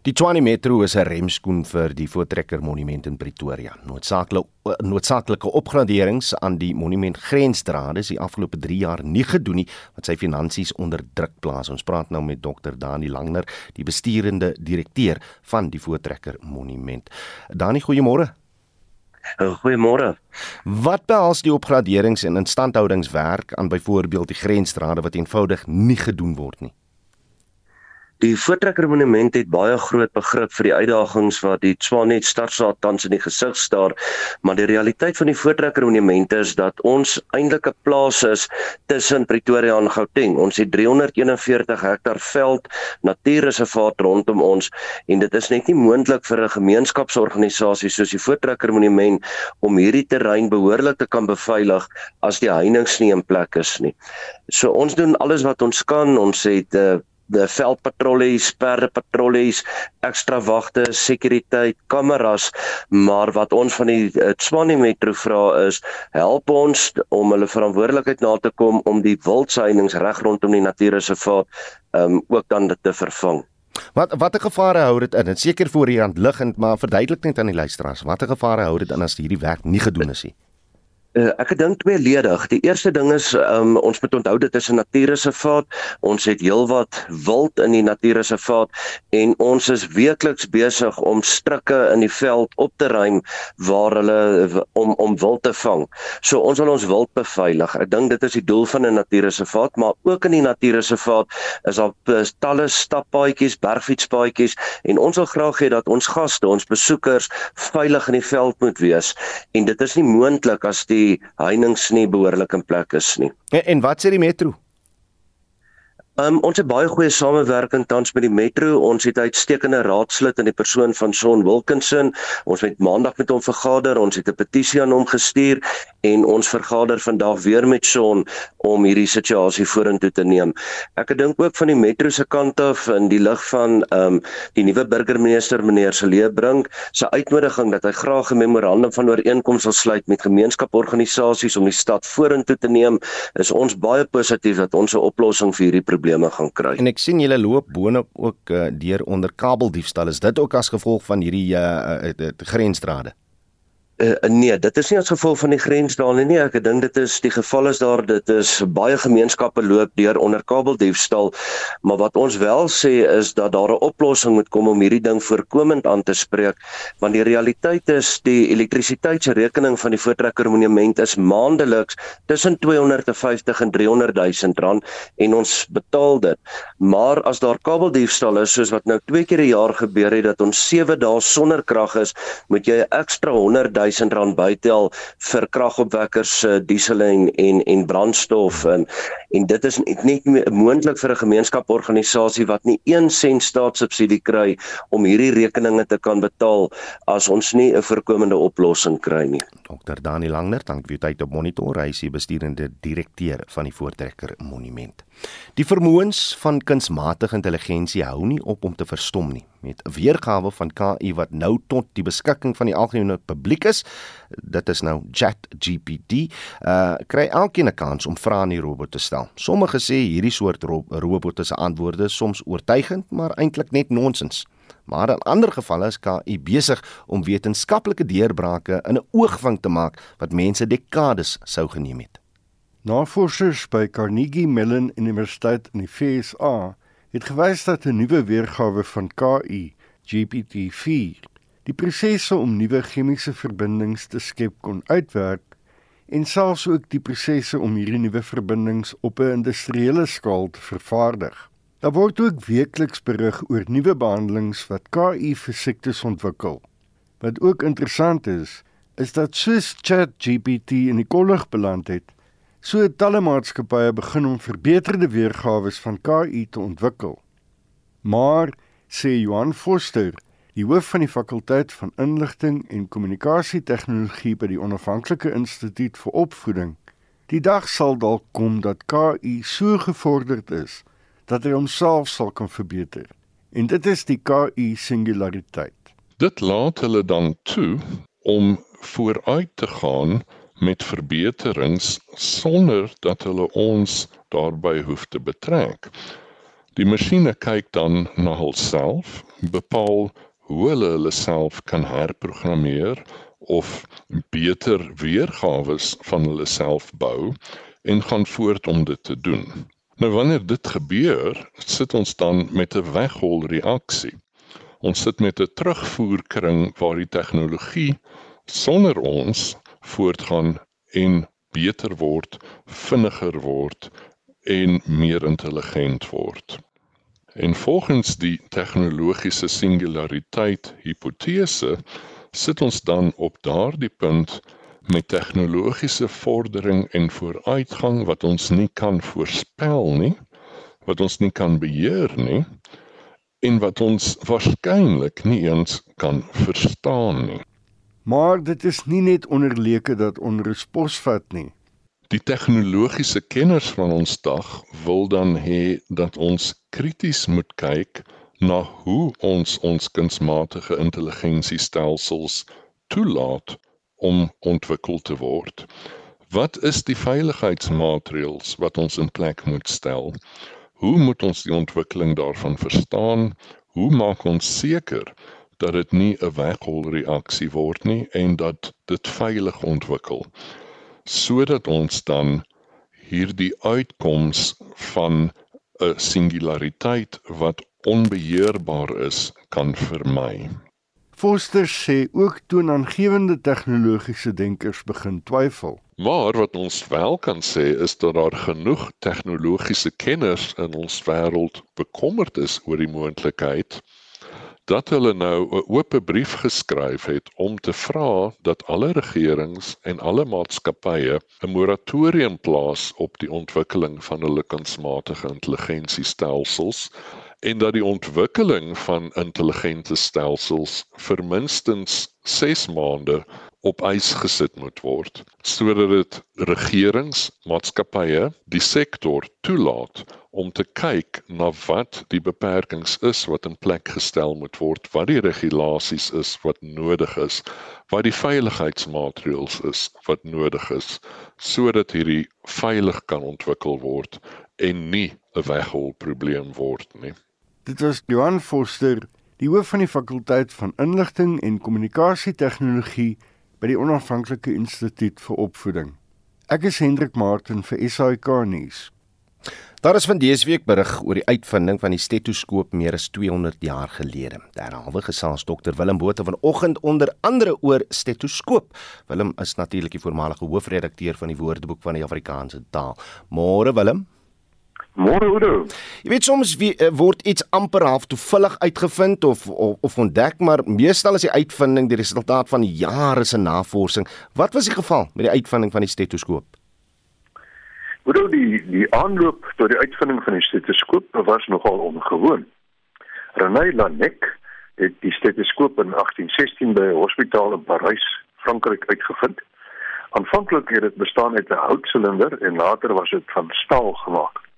Die Tshwane Metro is 'n remskoen vir die Voortrekker Monument in Pretoria. Noodsaaklike noodsaaklike opgraderings aan die monument grensdrade is die afgelope 3 jaar nie gedoen nie wat sy finansies onder druk plaas. Ons praat nou met Dr. Dani Langner, die besturende direkteur van die Voortrekker Monument. Dani, goeiemôre. Eh, goeiemôre. Wat behels die opgraderings en instandhoudingswerk aan byvoorbeeld die grensdrade wat eenvoudig nie gedoen word nie? Die Voortrekker Monument het baie groot begrip vir die uitdagings wat die Swanet Starsaat tans in die gesig staar, maar die realiteit van die Voortrekker Monument is dat ons eintlik 'n plaas is tussen Pretoria en Gauteng. Ons het 341 hektar veld natuurreservaat rondom ons en dit is net nie moontlik vir 'n gemeenskapsorganisasie soos die Voortrekker Monument om hierdie terrein behoorlik te kan beveilig as die heininge nie in plek is nie. So ons doen alles wat ons kan. Ons het 'n uh, eh, die veldpatrollies, perdepatrollies, ekstra wagte, sekuriteit, kameras, maar wat ons van die uh, Tshwane Metro vra is, help ons om hulle verantwoordelikheid na te kom om die wildsuinings reg rondom die natuurreservaat um ook dan te vervang. Wat watter gevare hou dit in? Dit seker voor hier aan liggend, maar verduidelik net aan die luisteraars, watter gevare hou dit in as hierdie werk nie gedoen is nie? Uh, ek dink tweeledig. Die eerste ding is um, ons moet onthou dit is 'n natuurreservaat. Ons het heelwat wild in die natuurreservaat en ons is weekliks besig om strikke in die veld op te ruim waar hulle om om wild te vang. So ons wil ons wild beveilig. Ek dink dit is die doel van 'n natuurreservaat, maar ook in die natuurreservaat is daar talle stappaadjies, bergfietspaadjies en ons wil graag hê dat ons gaste, ons besoekers veilig in die veld moet wees. En dit is nie moontlik as die die heininge nie behoorlik in plek is nie. En, en wat sê die metro? Um, ons het baie goeie samewerking tans met die metro. Ons het uitstekende raadslid in die persoon van Shaun Wilkinson. Ons het maandag met hom vergader. Ons het 'n petisie aan hom gestuur en ons vergader vandag weer met Shaun om hierdie situasie vorentoe te neem. Ek dink ook van die metro se kant af in die lig van um, die nuwe burgemeester meneer Celee Brink se uitnodiging dat hy graag 'n memorandum van ooreenkoms wil sluit met gemeenskaporganisasies om die stad vorentoe te neem, is ons baie positief dat ons 'n oplossing vir hierdie probleem probleme gaan kry. En ek sien julle loop boonop ook uh, deur onder kabeldiefstal. Is dit ook as gevolg van hierdie uh, uh, grensdrade? Uh, nee, dit is nie as gevolg van die grens daar nie. Ek dink dit is die geval is daar dit is baie gemeenskappe loop deur onder kabeldiefstal, maar wat ons wel sê is dat daar 'n oplossing moet kom om hierdie ding voorkomend aan te spreek, want die realiteit is die elektrisiteitsrekening van die voortrekker monument is maandeliks tussen 250 en 300 000 rand en ons betaal dit. Maar as daar kabeldiefstal is soos wat nou twee keer 'n jaar gebeur het dat ons 7 dae sonder krag is, moet jy ekstra 100 000 R1000 bytel vir kragopwekkers se uh, diesel en en en brandstof en en dit is net nie moontlik vir 'n gemeenskaporganisasie wat nie 1 sent staatssubsidie kry om hierdie rekeninge te kan betaal as ons nie 'n voorkomende oplossing kry nie. Dr. Dani Langner, dank vir u tyd op monitor. Hy is die besturende direkteur van die Voortrekker Monument. Die vermoëns van kunsmatige intelligensie hou nie op om te verstom nie. Met 'n weergawe van KI wat nou tot die beskikking van die algemene publiek is, dit is nou ChatGPT, uh kry elkeen 'n kans om vrae aan die robot te stel. Sommige sê hierdie soort ro robotte se antwoorde is soms oortuigend, maar eintlik net nonsens. Maar in ander gevalle is KI besig om wetenskaplike deurbrake in 'n oogwink te maak wat mense dekades sou geneem het. Navorsers by Carnegie Mellon Universiteit in die VSA het gewys dat 'n nuwe weergawe van KI, GPT-4, die prosesse om nuwe chemiese verbindings te skep kon uitwerk en selfs ook die prosesse om hierdie nuwe verbindings op 'n industriële skaal te vervaardig. Daar word ook weekliks berig oor nuwe behandelings wat KI vir siektes ontwikkel. Wat ook interessant is, is dat soos ChatGPT in die kollig beland het, So talle maatskappye begin om verbeterde weergawe van KI te ontwikkel. Maar sê Johan Foster, die hoof van die fakulteit van inligting en kommunikasie tegnologie by die Onafhanklike Instituut vir Opvoeding, die dag sal dalk kom dat KI so gevorderd is dat hy homself sal kan verbeter. En dit is die KI singulariteit. Dit laat hulle dan toe om vooruit te gaan met verbeterings sonder dat hulle ons daarbey hoef te betrek. Die masjiene kyk dan na hulself, bepaal hoe hulle hulle self kan herprogrammeer of beter weergawe van hulle self bou en gaan voort om dit te doen. Nou wanneer dit gebeur, sit ons dan met 'n weghol reaksie. Ons sit met 'n terugvoerkring waar die tegnologie sonder ons voortgaan en beter word, vinniger word en meer intelligent word. En volgens die tegnologiese singulariteit hipotese sit ons dan op daardie punt met tegnologiese vordering en vooruitgang wat ons nie kan voorspel nie, wat ons nie kan beheer nie en wat ons waarskynlik nie eens kan verstaan nie. Maar dit is nie net onderleke dat onrus posvat nie. Die tegnologiese kenners van ons dag wil dan hê dat ons krities moet kyk na hoe ons ons kunsmatige intelligensiestelsels toelaat om ontwikkel te word. Wat is die veiligheidsmaatreëls wat ons in plek moet stel? Hoe moet ons die ontwikkeling daarvan verstaan? Hoe maak ons seker dat dit nie 'n weghol-reaksie word nie en dat dit veilig ontwikkel sodat ons dan hierdie uitkoms van 'n singulariteit wat onbeheerbaar is kan vermy. Foster sê ook toonaangewende tegnologiese denkers begin twyfel. Maar wat ons wel kan sê is dat daar genoeg tegnologiese kenners in ons wêreld bekommerd is oor die moontlikheid dat hulle nou 'n oop brief geskryf het om te vra dat alle regerings en alle maatskappye 'n moratorium plaas op die ontwikkeling van hulle kunsmatige intelligensiestelsels en dat die ontwikkeling van intelligente stelsels vir minstens 6 maande op ys gesit moet word sodat dit regerings, maatskappye, die sektor toelaat om te kyk na wat die beperkings is wat in plek gestel moet word, wat die regulasies is wat nodig is, wat die veiligheidsmaatreëls is wat nodig is sodat hierdie veilig kan ontwikkel word en nie 'n weghol probleem word nie. Dit was Johan Forster, die hoof van die fakulteit van inligting en kommunikasie tegnologie by die Onafhanklike Instituut vir Opvoeding. Ek is Hendrik Martin vir SAK nuus. Daar is van dese week berig oor die uitvinding van die stetoskoop meer as 200 jaar gelede. Derhalwe gesels dokter Willem Botha vanoggend onder andere oor stetoskoop. Willem is natuurlik die voormalige hoofredakteur van die Woordeboek van die Afrikaanse taal. Môre Willem. Môre Oudo. Jy weet soms wie, uh, word iets amper half toevallig uitgevind of, of of ontdek, maar meestal is die uitvinding die resultaat van jare se navorsing. Wat was die geval met die uitvinding van die stetoskoop? Oudo, die die aanloop tot die uitvinding van die stetoskoop was nogal ongewoon. René Laennec het die stetoskoop in 1816 by 'n hospitaal in Parys, Frankryk uitgevind. Aanvanklik het dit bestaan uit 'n houtsilinder en later was dit van staal gemaak.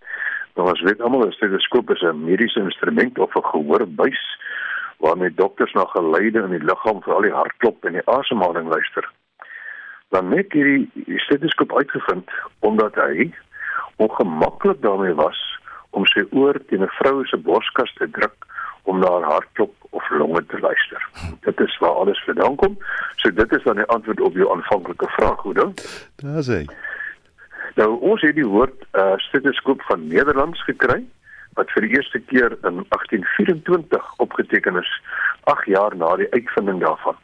Nou as weet almal 'n stetoskoop is 'n mediese instrument of 'n gehoorbuis waarmee dokters na geleide in die liggaam vir al die hartklop en die asemhaling luister. Dan net hierdie stetoskoop uitgevind omdat hy ongemaklik daarmee was om sy oor teen 'n vrou se borskas te druk om na haar hartklop of longe te luister. Dit is waar alles vandaan kom. So dit is dan die antwoord op jou aanvanklike vraag, dan? Daar's hy. Nou ons het die woord uh, stetoskoop van Nederlands gekry wat vir die eerste keer in 1824 opgeteken is, 8 jaar na die uitvinding daarvan.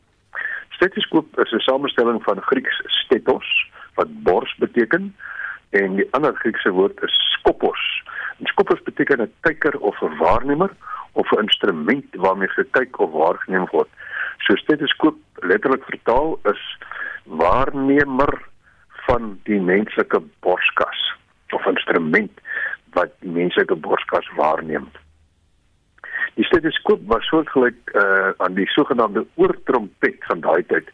Stetoskoop is 'n samestelling van Grieks stetos wat bors beteken en die ander Griekse woord is skopos. En skopos beteken 'n kyker of 'n waarnemer of 'n instrument waarmee gekyk of waargeneem word. So stetoskoop letterlik vertaal is waarnemer van die menslike borskas of instrument wat die menslike borskas waarneem. Die stetoskoop was soortgelyk uh, aan die sogenaamde oortrompet van daai tyd.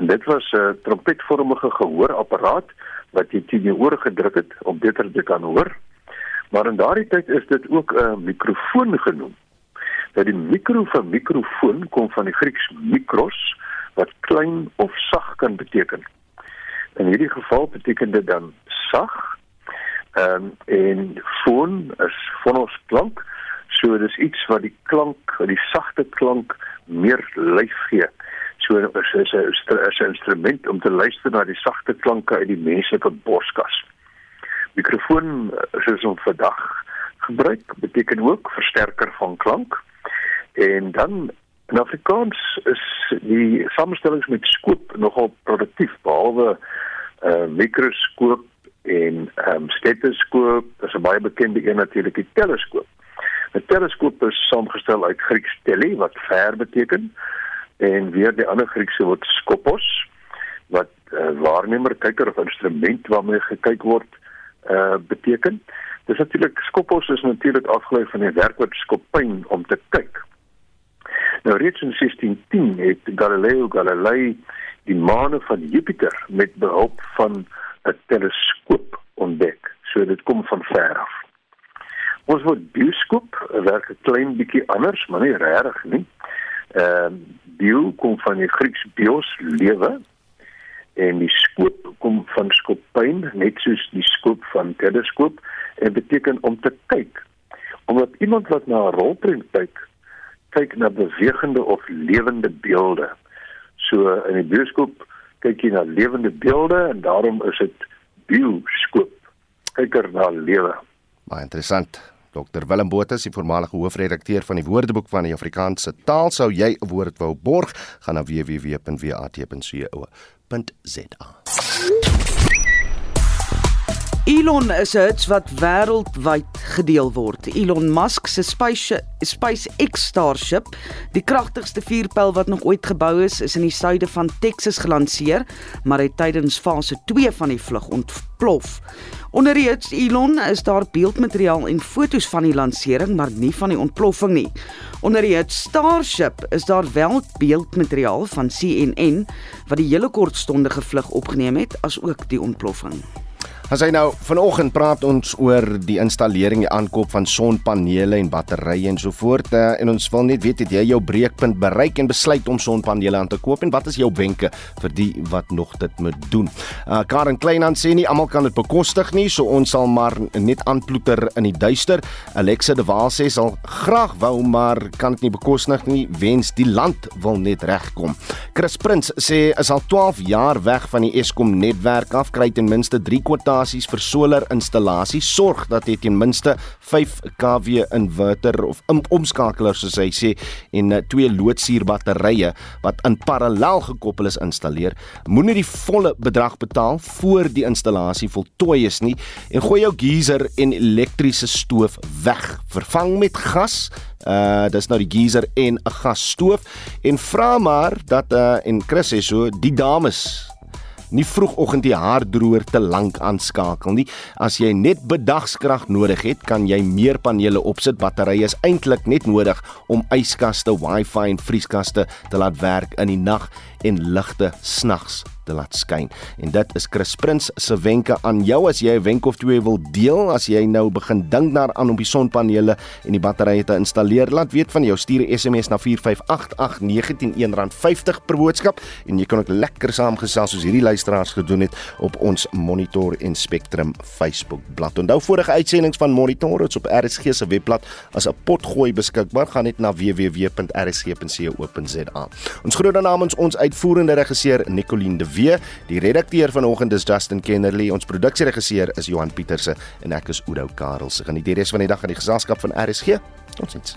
En dit was 'n uh, trompetvormige gehoorapparaat wat jy teen die oor gedruk het om beter te kan hoor. Maar in daardie tyd is dit ook 'n uh, mikrofoon genoem. Dat die mikro van mikrofoon kom van die Grieks mikros wat klein of sag kan beteken. In hierdie geval beteken dit dan sag. Ehm um, en foon is fonos klank. So dis iets wat die klank, die sagte klank meer lyf gee. So is is 'n instrument om te luister na die sagte klanke uit die menslike borskas. Mikrofoon soos ons vandag gebruik beteken ook versterker van klank. En dan in Afrikaans is die samestellings met skoop nogal produktief behalwe uh, mikroskoop en ehm um, stetoskoop, dis 'n baie bekende een natuurlik die teleskoop. 'n Teleskoop is saamgestel uit Grieks tele wat ver beteken en weer die ander Griekse woord skopos wat uh, waarnemer, kyker of instrument waarmee gekyk word uh beteken. Dis natuurlik skopos is natuurlik afgelei van die werkwoord skopyn om te kyk. Nou reeds in 1610 het Galileo Galilei die maane van Jupiter met behulp van 'n teleskoop ontdek. So dit kom van ver af. Ons word bioskoop werk 'n klein bietjie anders, maar nie regtig nie. Ehm uh, bio kom van die Grieks bios lewe en die skoop kom van skopyn, net soos die skoop van teleskoop en beteken om te kyk. Omdat iemand wat na 'n rolprent kyk, kyk na bewegende of lewende beelde. So in die bioskoop kyk jy na lewende beelde en daarom is dit bioskoop. Kyker na lewe. Baie interessant. Dr Willem Botha, die voormalige hoofredakteur van die Woordeboek van die Afrikaanse taal, sou jy 'n woord wou borg, gaan na www.wat.co.za. Elon is 'n hits wat wêreldwyd gedeel word. Elon Musk se Space SpaceX Starship, die kragtigste vuurpyl wat nog ooit gebou is, is in die suide van Texas gelanseer, maar het tydens fase 2 van die vlug ontplof. Onder die hits Elon is daar beeldmateriaal en fotos van die landering, maar nie van die ontploffing nie. Onder die hits Starship is daar wel beeldmateriaal van CNN wat die hele kortstondige vlug opgeneem het, asook die ontploffing. As hy nou vanoggend praat ons oor die installering en aankoop van sonpanele en batterye en so voort uh, en ons wil net weet het jy jou breekpunt bereik en besluit om sonpanele aan te koop en wat is jou wenke vir die wat nog dit moet doen. Uh, Karen Kleinhand sê nie almal kan dit bekostig nie, so ons sal maar net aanploeter in die duister. Alexa de Waal sê sal graag wou maar kan dit nie bekostig nie, wens die land wil net regkom. Chris Prins sê is al 12 jaar weg van die Eskom netwerk af kry ten minste 3 kwart installasies vir solar installasies sorg dat jy ten minste 5 kW inverter of omskakelaars soos hy sê en eh, twee loodsuur batterye wat in parallel gekoppel is installeer. Moenie die volle bedrag betaal voor die installasie voltooi is nie en gooi jou geyser en elektriese stoof weg. Vervang met gas. Uh dis nou die geyser en 'n gasstoof. En vra maar dat uh en Chris sê so die dames nie vroegoggend die haardroër te lank aanskakel nie. As jy net bedagskrag nodig het, kan jy meer panele opsit. Batterye is eintlik net nodig om yskaste, wifi en vrieskaste te laat werk in die nag en ligte snags te laat skyn. En dit is Chris Prins se wenke aan jou as jy 'n wenk of twee wil deel as jy nou begin dink daaraan om die sonpanele en die batterye te installeer. Laat weet van jou stuur 'n SMS na 4588919 R50 per boodskap en jy kan ook lekker saamgesels soos hierdie luisteraars gedoen het op ons Monitor en Spectrum Facebook bladsy. Onthou vorige uitsendings van Monitor is op RSG se webblad as 'n potgooi beskikbaar. Gaan net na www.rsg.co.za. Ons groet dan namens ons uitvoerende regisseur Nicoline de Wee. Die redakteur vanoggend is Justin Kennerly. Ons produksieregisseur is Johan Pieterse en ek is Oudo Karelse. Geniet die res van die dag aan die geselskap van RSG. Totsiens.